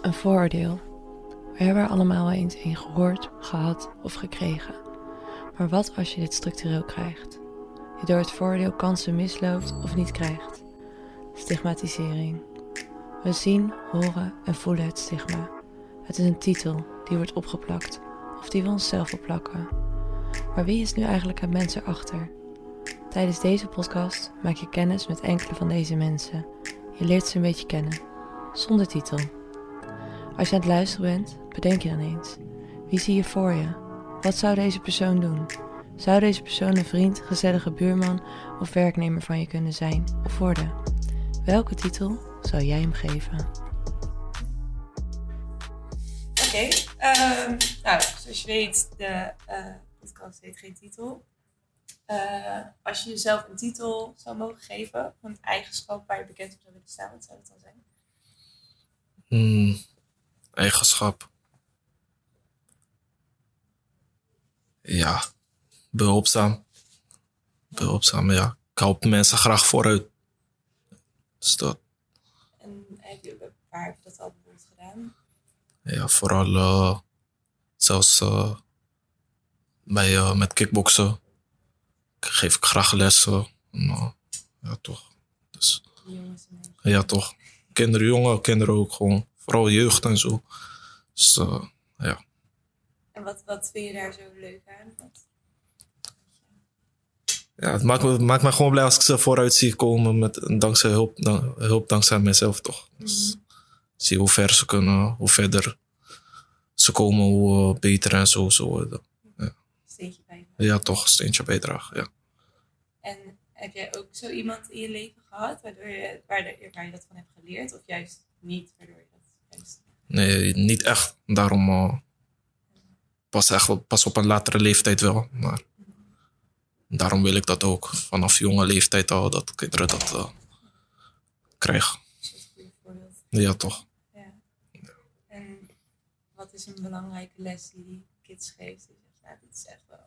Een vooroordeel. We hebben er allemaal eens een gehoord, gehad of gekregen. Maar wat als je dit structureel krijgt? Je door het vooroordeel kansen misloopt of niet krijgt? Stigmatisering. We zien, horen en voelen het stigma. Het is een titel die wordt opgeplakt of die we onszelf opplakken. Maar wie is nu eigenlijk het mens erachter? Tijdens deze podcast maak je kennis met enkele van deze mensen. Je leert ze een beetje kennen, zonder titel. Als je aan het luisteren bent, bedenk je dan eens. Wie zie je voor je? Wat zou deze persoon doen? Zou deze persoon een vriend, gezellige buurman of werknemer van je kunnen zijn of worden? Welke titel zou jij hem geven? Oké, ehm, nou, zoals je weet, de uh, podcast heet geen titel. Uh, als je jezelf een titel zou mogen geven, een eigenschap waar je bekend op zou willen staan, wat zou het dan zijn? Hmm, eigenschap. Ja, behulpzaam. Behulpzaam, ja. Ik help mensen graag vooruit. Dus dat. En heb je, waar heb je dat al bijvoorbeeld gedaan? Ja, vooral uh, zelfs uh, bij, uh, met kickboksen. Geef ik graag lessen. En, ja, toch. Dus, ja, toch. Kinderen, jonge kinderen ook gewoon. Vooral jeugd en zo. Dus ja. En wat, wat vind je daar zo leuk aan? Wat? Ja, het maakt me, maakt me gewoon blij als ik ze vooruit zie komen met dankzij hulp, dan, hulp dankzij mezelf toch. Dus zie hoe ver ze kunnen, hoe verder ze komen, hoe uh, beter en zo ze worden. Ja. Steentje bijdragen. Ja, toch, steentje bijdragen, ja. En heb jij ook zo iemand in je leven gehad waardoor je, waar, de, waar je dat van hebt geleerd? Of juist niet, waardoor je. Nee, niet echt. Daarom uh, pas, echt, pas op een latere leeftijd wel. Maar daarom wil ik dat ook. Vanaf jonge leeftijd al, dat kinderen dat uh, krijgen. Ja, toch. Ja. En wat is een belangrijke les die kids geeft? Die zegt, nou, dit is echt wel...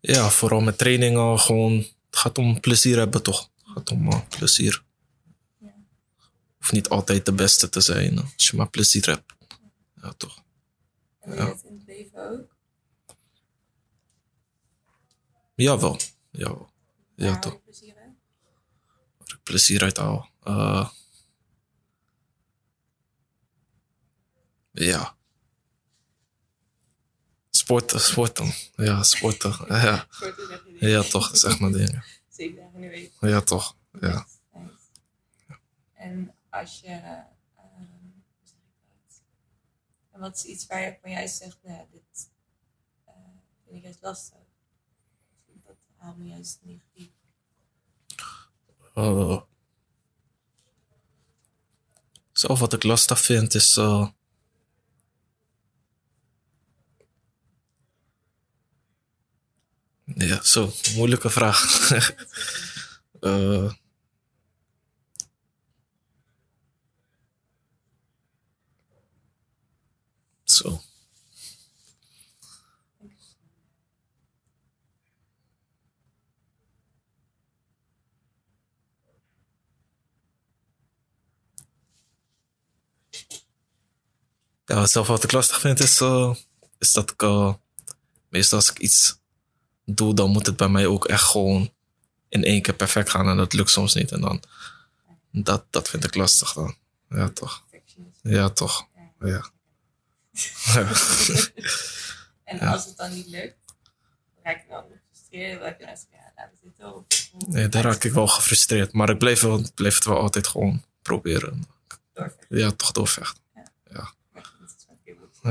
Ja, vooral met trainingen gewoon. Het gaat om plezier hebben, toch? Het gaat om uh, plezier. Ja. Hoeft niet altijd de beste te zijn, als je maar plezier hebt. Ja, toch. En je dat in het leven ook? Jawel, jawel. Ja, haal toch. plezier uit? Waar ik plezier uit haal. Uh, ja. Sporten, sporten. Ja, sporten. Ja, ja toch, dat is echt mijn ding. Zeven dagen in de week. Ja, toch. Ja. En als je. ehm, ik dat? En wat is iets waar je van juist zegt, nou, ja, dit eh, vind ik juist lastig. Dat haalt me juist negatief. Uh, wat ik lastig vind is. Uh, ja, zo, moeilijke vraag. uh, zo. Ja, zelf wat ik lastig vind is, uh, is dat ik uh, meestal als ik iets doe, dan moet het bij mij ook echt gewoon in één keer perfect gaan en dat lukt soms niet. En dan, dat, dat vind ik lastig dan. Ja, toch. Ja, toch. Ja. En als het dan niet lukt, raak je dan gefrustreerd. Je dan ja, laat op. Nee, daar raak ik wel gefrustreerd. Maar ik wel, blijf het wel altijd gewoon proberen. Doorvechten. Ja, toch doorvechten. Wel.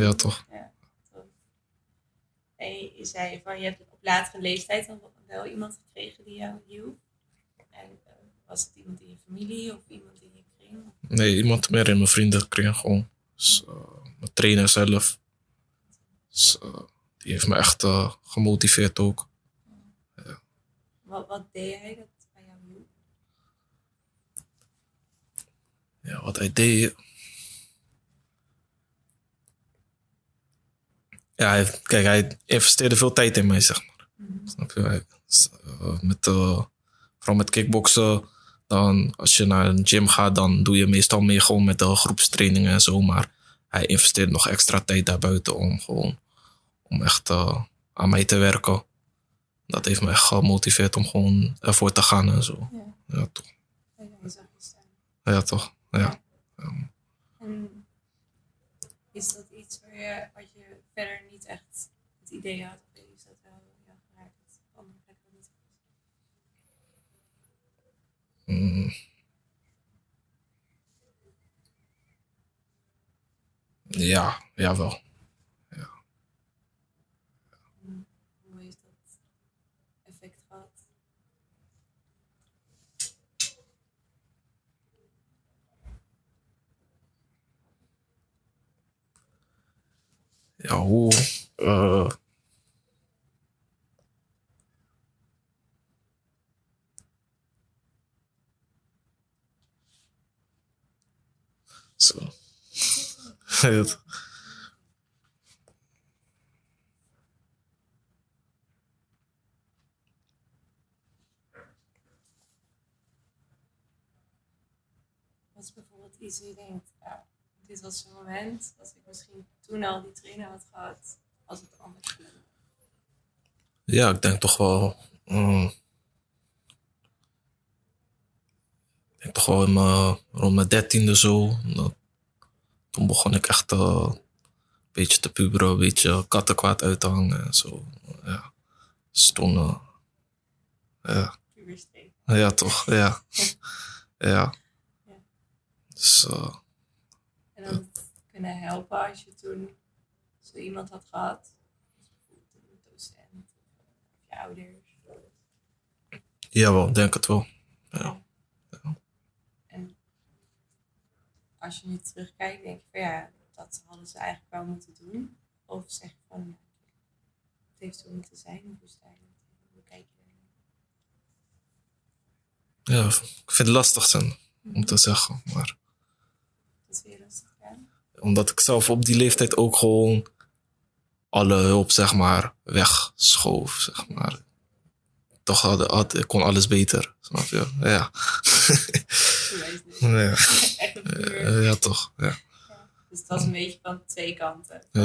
Ja, toch. Ja, tof. En je je zei van je hebt op latere leeftijd dan wel iemand gekregen die jou hielp. En eh, was het iemand in je familie of iemand in je kring? Nee, iemand meer in mijn vriendenkring gewoon. Dus, uh, mijn trainer zelf. Dus, uh, die heeft me echt uh, gemotiveerd ook. Wat, wat deed hij dat bij jou? Ja, wat hij deed. Ja, hij, kijk, hij investeerde veel tijd in mij, zeg maar. Snap je? Hij, uh, met, vooral met kickboksen, dan Dan als je naar een gym gaat, dan doe je meestal mee gewoon met de groepstrainingen en zo. Maar hij investeert nog extra tijd daarbuiten om gewoon om echt eh, aan mij te werken. Dat heeft me echt gemotiveerd om gewoon ervoor te gaan en zo. Ja. Ja, toch. Staan. Ja, toch. Ja. En is dat iets waar je, wat je verder niet echt het idee had? Of is dat wel geraakt? op andere plekken niet Ja, jawel. Hoe heeft dat effect gehad? Ja, hoe? eh, Zo. Wat is bijvoorbeeld iets je denkt, ja, dit was zo'n moment, als ik misschien toen al die trainer had gehad, als het anders ging. Ja, ik denk toch wel. mm, ik denk toch wel in mijn, rond mijn dertiende zo. Dat, toen begon ik echt eh, een beetje te puberen, een beetje kattenkwaad uit te hangen en zo. Ja. Dus toen. eh, ja. Ja, toch, ja. ja. Ja. Dus eh, En dan kunnen helpen als je toen zo iemand had gehad. Bijvoorbeeld een docent of je ouders. jawel, denk het wel. Ja. En als je nu terugkijkt, denk je van ja, dat hadden ze eigenlijk wel moeten doen. Of zeg je van, ja, het heeft zo moeten zijn. Of hoe sta je Hoe kijk je ja, ik vind het lastig zijn om te zeggen. Maar Dat is weer lastig aan. omdat ik zelf op die leeftijd ook gewoon alle hulp, zeg maar, wegschoof, zeg maar. Toch had, had, ik kon alles beter, snap je? Ja. Ja. Puur. Eh, ja, toch. Ja. Dus het was een beetje van twee kanten. Ja.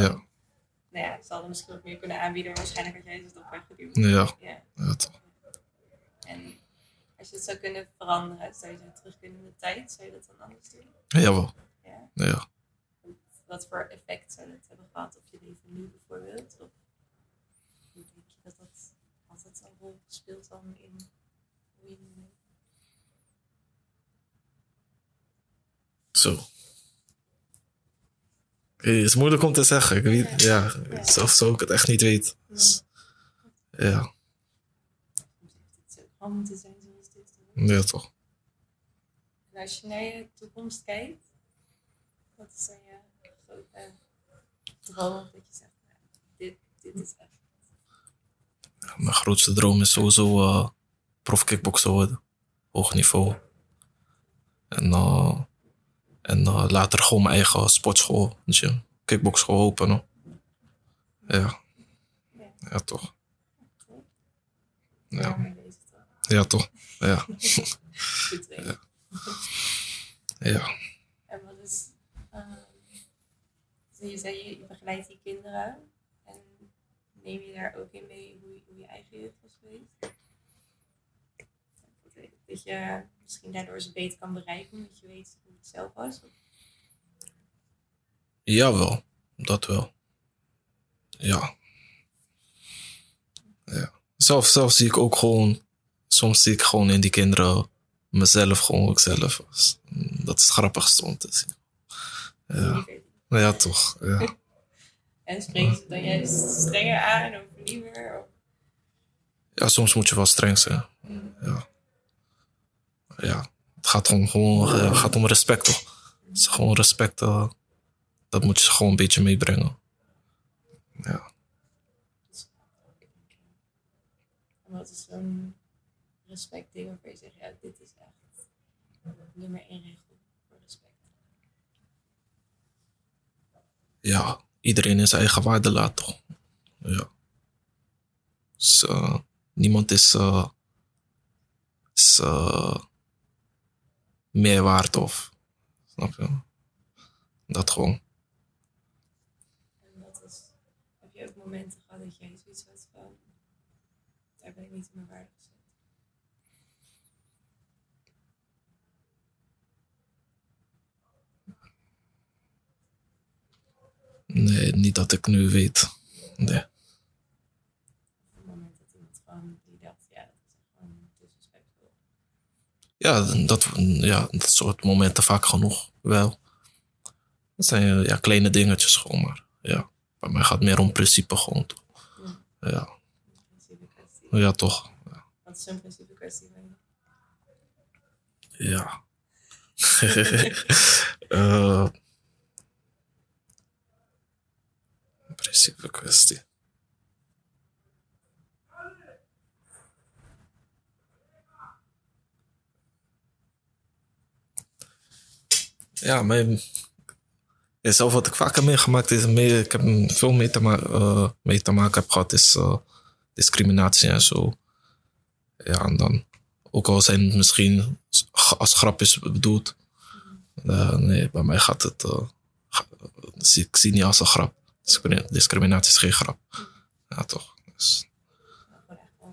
Nou ja, ze hadden misschien wat meer kunnen aanbieden, maar waarschijnlijk had jij het op weggeduwd. Ja. Ja. ja, toch. En als je het zou kunnen veranderen, zou je zo terug kunnen in de tijd, zou je dat dan anders doen? Jawel. Ja. Ja. Wat voor effect zou dat hebben gehad op je leven nu bijvoorbeeld? Of hoe denk je dat dat, dat een rol gespeeld dan in hoe je nu Zo. Het is moeilijk om te zeggen. Ik weet, ja, zelf zou ik het echt niet weten. Dus, ja, zo moeten zijn zoals dit. ja, toch. En als je naar je toekomst kijkt, wat is dan je grote droom? Dat je zegt, nou, dit, dit is echt. Ja, mijn grootste droom is sowieso eh prof kickbokser worden. Hoog niveau. En, eh, en eh, later gewoon mijn eigen sportschool, gym, kickboxschool openen. Ja. Ja, toch. Ja, ja toch. Ja. Weten. Ja. En wat is. ehm, zo je zei, je begeleidt die kinderen. En neem je daar ook in mee hoe, je- hoe je eigen jeugd was geweest? Dat je misschien daardoor ze beter kan bereiken, omdat je weet hoe het zelf was. Of- Jawel, dat wel. Ja. ja. Zelf, zelf zie ik ook gewoon, soms zie ik gewoon in die kinderen mezelf gewoon ook zelf. was. Dat is grappig om te zien. Ja, ja toch. Ja. En spreken ze dan juist strenger aan of liever? Of, ja, soms moet je wel streng zijn. Ja. Ja, het gaat gewoon, gewoon eh, gaat om respect toch? Het is gewoon respect, eh, dat moet je gewoon een beetje meebrengen. Ja. en wat is zo'n respectding waarvan je zegt, ja, dit is echt nummer één regel voor respect. ja, iedereen zijn eigen waarde laat toch? Ja. Dus, eh, niemand is, is meer waard of. Snap je? Dat gewoon. En dat is, heb je ook momenten gehad dat jij zoiets had van, daar ben ik niet in mijn waarde gezet. Nee, niet dat ik nu weet. Nee. Of een moment dat iemand gewoon, die dacht, ja, dat is echt gewoon disrespectvol. Ja, dat, ja, dat soort momenten vaak genoeg wel. Dat zijn ja, kleine dingetjes gewoon, maar ja. Bij mij gaat het meer om principe gewoon. Ja, kwestie. ja toch. Wat is een principe kwestie? Ja. Eh, principe kwestie. Ja, mijn, ja, zelf wat ik vaker meegemaakt is, mee, ik heb veel mee te, ma- eh, mee te maken heb gehad, is eh, discriminatie en zo. Ja, en dan, ook al zijn het misschien als grapjes bedoeld, eh, nee, bij mij gaat het, eh, zie- ik zie niet als een grap. Discrimina- Discriminatie is geen grap. Ja, toch. Dus,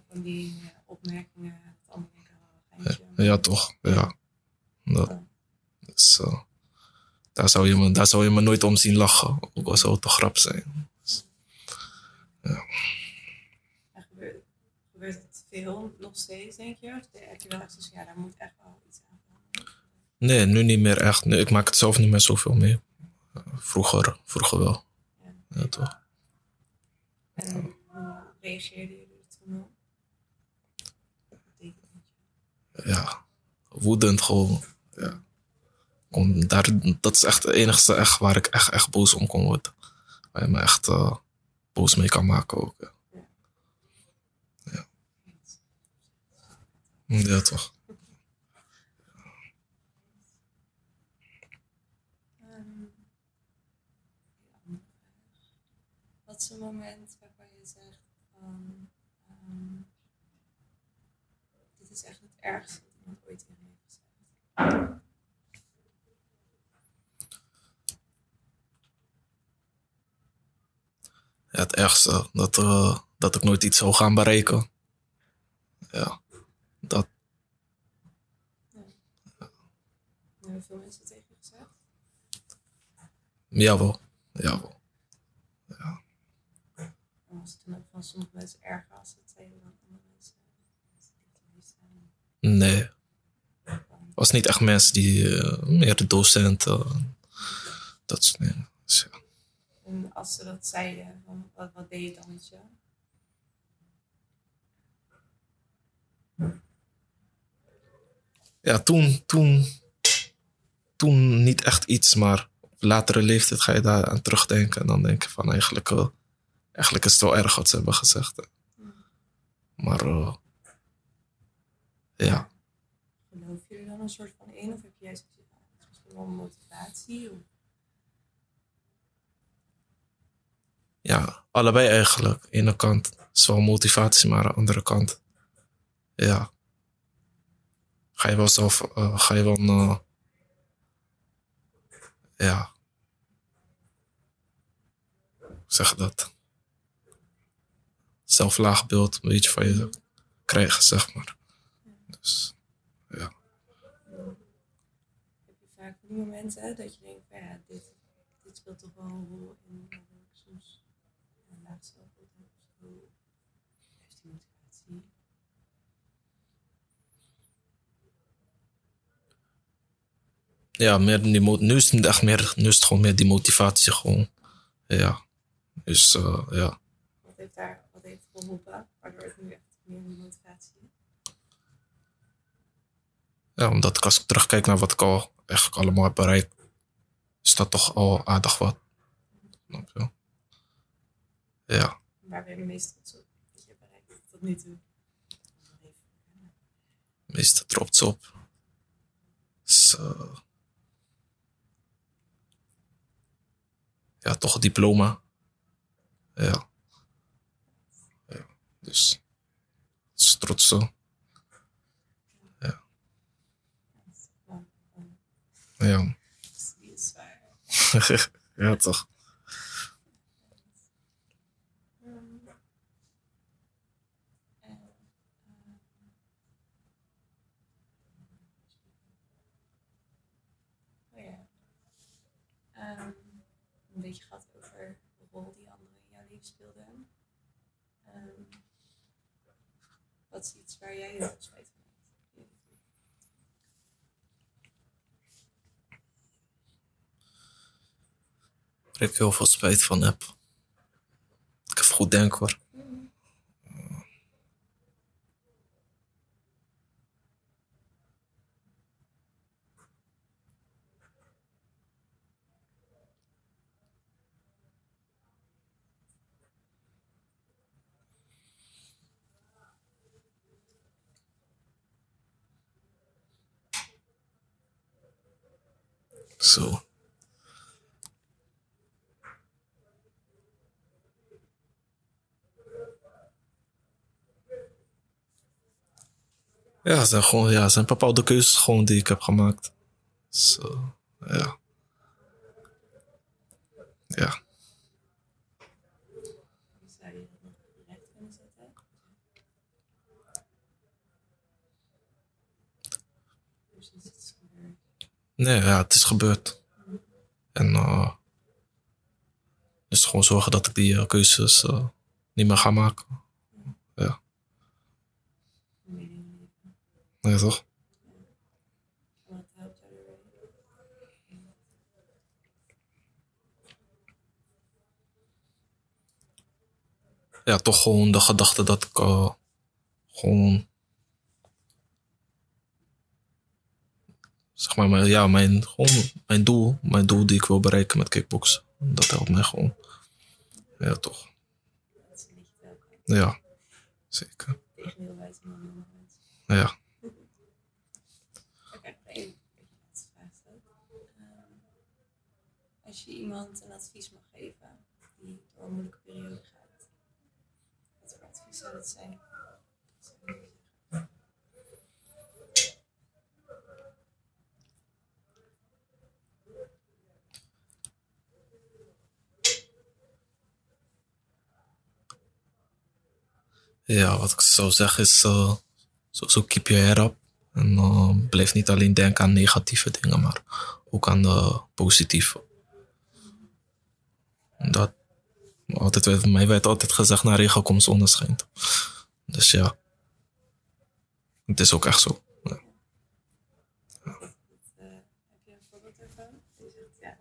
van die ja, opmerkingen, het andere ja, toch. Ja. Dat, dus, eh, daar, zou je me, daar zou je me nooit om zien lachen, ook al zou het een grap zijn. En gebeurt, gebeurt het veel nog steeds, denk je? Of heb je wel echt ja, daar moet echt wel iets aan? Nee, nu niet meer echt. Nee, ik maak het zelf niet meer zoveel mee. Eh, vroeger, vroeger wel. Ja. Ja, toch. En hoe reageerde je er toen op? Ja, woedend gewoon. Ja. Kon daar, dat is echt het enigste echt waar ik echt, echt boos om kon worden. Waar je me echt eh, boos mee kan maken ook. Ja, toch. Ehm, Wat is een moment waarvan je zegt van ehm, dit is echt het ergste wat iemand ooit me heeft gezegd. Het ergste, dat, eh, dat ik nooit iets zou gaan bereiken. Ja, dat, Hebben veel mensen tegen je gezegd? jawel, jawel. En was het toen ook van sommige mensen erger als het zeiden dan andere mensen? Die het. Nee, was niet echt mensen die, eh, meer de docenten, dat soort dingen. Dus ja. Als ze dat zeiden, van, wat, wat deed je dan met je? ja, toen, toen, toen niet echt iets, maar op latere leeftijd ga je daar aan terugdenken. En dan denk je van eigenlijk, eh, eigenlijk is het wel erg wat ze hebben gezegd. hè. Maar eh, ja, Geloof je er dan een soort van in? Of heb is misschien wel motivatie? Of, ja, allebei eigenlijk. De ene kant is wel motivatie, maar aan de andere kant, ja. Ga je wel zelf, eh, ga je wel, eh, ja. Zeg dat? Zelflaagbeeld een beetje van je krijgen, zeg maar. Dus, ja. heb je vaak die momenten dat je denkt, ja, dit, dit speelt toch wel een rol in soms laag zelfbeeld heb of zo. Die motivatie. Ja, meer die, nu is het echt meer, nu is het gewoon meer die motivatie gewoon. Ja. Dus, eh, ja. Wat heeft daar, wat heeft geholpen, waardoor het nu echt meer een motivatie? Ja, omdat ik als ik terugkijk naar wat ik al eigenlijk allemaal heb bereikt, is dat toch al aardig wat. Snap je? Ja, Waar ben je het meest trots op dat je hebt bereikt tot nu toe? meeste trots op. Eh, ja, toch een diploma. Ja. ja. Dus, het is trots zo. Ja. Zwaar. ja, toch. Ehm, en, ehm, oh ja. Ehm, een beetje gehad over de rol die anderen in jouw leven speelden. Ehm, wat is iets waar jij heel veel spijt van hebt? Waar ik heel veel spijt van heb. Ik heb goed denk hoor. Zo. Ja, zijn gewoon, ja, zijn bepaalde keuzes gewoon die ik heb gemaakt. Zo, ja. Ja. Nee, ja, het is gebeurd. En eh dus gewoon zorgen dat ik die eh, keuzes eh, niet meer ga maken. Ja, Hoe je dingen leven. Nee, toch? Ja, toch gewoon de gedachte dat ik eh, gewoon. Zeg maar, mijn, ja, mijn, gewoon mijn doel, mijn doel die ik wil bereiken met kickboksen. Dat helpt mij gewoon. Ja, toch? Ja, zeker. Ja. Oké, nog één beetje laatste vraag stellen. Ehm, als je iemand een advies mag geven die door een moeilijke periode gaat, wat voor advies zou dat zijn? Je? Ja, wat ik zou zeggen is, eh sowieso keep your head up. En eh, blijf niet alleen denken aan negatieve dingen, maar ook aan de positieve. Dat, altijd, werd- mij werd altijd gezegd, na regen komt. Dus ja, het is ook echt zo. Ja. Dat, eh, heb je een voorbeeld ervan? Je zegt, ja,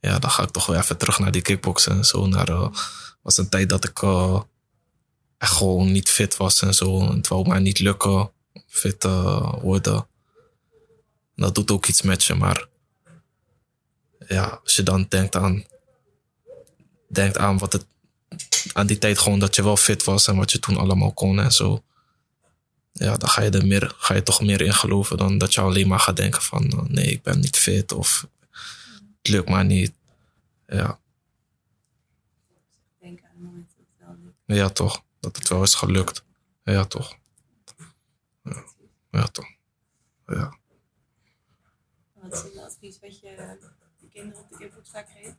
ja, dan ga ik toch weer even terug naar die kickboksen en zo. Naar, eh, was een tijd dat ik eh, echt gewoon niet fit was en zo. En het wou mij niet lukken fit eh, worden. Dat doet ook iets met je, maar ja, als je dan denkt aan, denkt aan wat het, aan die tijd gewoon dat je wel fit was en wat je toen allemaal kon en zo. Ja, dan ga je er meer, ga je toch meer in geloven dan dat je alleen maar gaat denken van eh, nee, ik ben niet fit of het lukt maar niet. Ja, ja toch. Dat het wel is gelukt. Ja, toch. Ja, toch. Ja. Wat is een advies wat je de kinderen op de vaak geeft?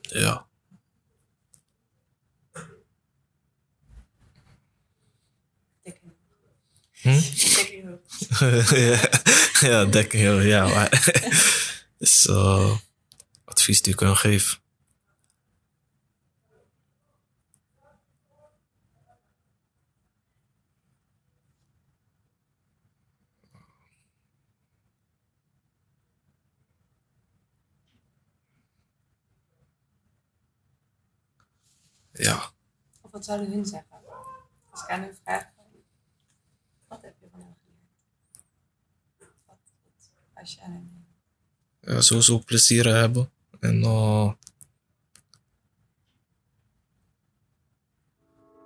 Ja. Hm? Dekking ook. ja, ja, dekking heel, ja. Maar is eh, advies die ik kan geven. Ja, Of wat zouden hun zeggen? Als ik aan hun vraag, wat heb je van hen geleerd? Wat, wat, als je aan hen ja sowieso plezier hebben. En wat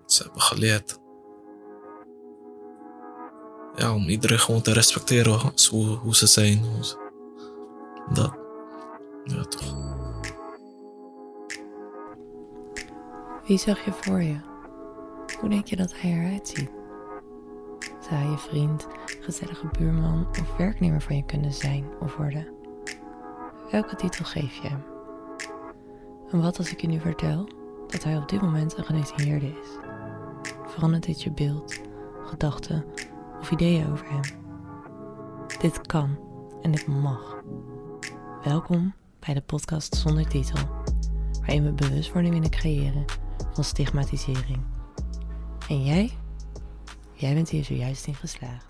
ze hebben geleerd. Ja, om iedereen gewoon te respecteren hoe, hoe ze zijn. Hoe ze- dat. Ja, toch. Wie zag je voor je? Hoe denk je dat hij eruit ziet? Zou hij je vriend, gezellige buurman of werknemer van je kunnen zijn of worden? Welke titel geef je hem? En wat als ik je nu vertel dat hij op dit moment een gedetineerde is? Verandert dit je beeld, gedachten of ideeën over hem? Dit kan en dit mag. Welkom bij de podcast zonder titel, waarin we bewustwording willen creëren stigmatisering. En jij? Jij bent hier zojuist in geslaagd.